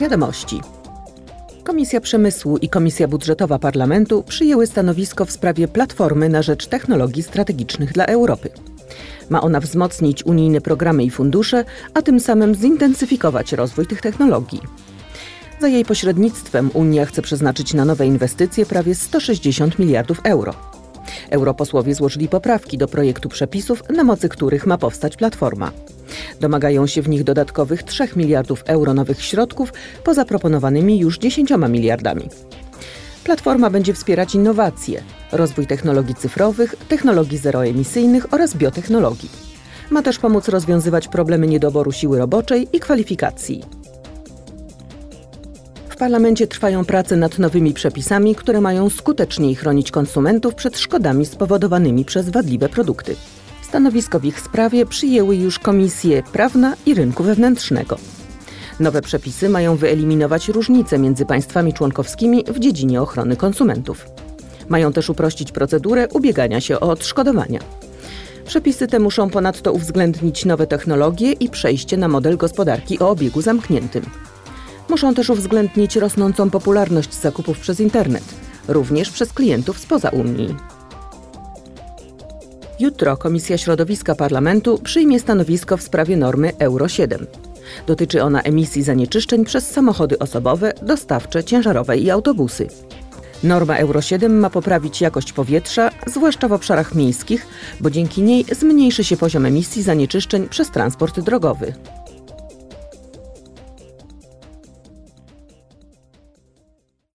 Wiadomości. Komisja Przemysłu i Komisja Budżetowa Parlamentu przyjęły stanowisko w sprawie Platformy na rzecz Technologii Strategicznych dla Europy. Ma ona wzmocnić unijne programy i fundusze, a tym samym zintensyfikować rozwój tych technologii. Za jej pośrednictwem Unia chce przeznaczyć na nowe inwestycje prawie 160 miliardów euro. Europosłowie złożyli poprawki do projektu przepisów, na mocy których ma powstać platforma. Domagają się w nich dodatkowych 3 miliardów euro nowych środków po zaproponowanymi już 10 miliardami. Platforma będzie wspierać innowacje, rozwój technologii cyfrowych, technologii zeroemisyjnych oraz biotechnologii. Ma też pomóc rozwiązywać problemy niedoboru siły roboczej i kwalifikacji. W parlamencie trwają prace nad nowymi przepisami, które mają skuteczniej chronić konsumentów przed szkodami spowodowanymi przez wadliwe produkty. Stanowisko w ich sprawie przyjęły już Komisje Prawna i Rynku Wewnętrznego. Nowe przepisy mają wyeliminować różnice między państwami członkowskimi w dziedzinie ochrony konsumentów. Mają też uprościć procedurę ubiegania się o odszkodowania. Przepisy te muszą ponadto uwzględnić nowe technologie i przejście na model gospodarki o obiegu zamkniętym. Muszą też uwzględnić rosnącą popularność zakupów przez internet, również przez klientów spoza Unii. Jutro Komisja Środowiska Parlamentu przyjmie stanowisko w sprawie normy Euro 7. Dotyczy ona emisji zanieczyszczeń przez samochody osobowe, dostawcze, ciężarowe i autobusy. Norma Euro 7 ma poprawić jakość powietrza, zwłaszcza w obszarach miejskich, bo dzięki niej zmniejszy się poziom emisji zanieczyszczeń przez transport drogowy.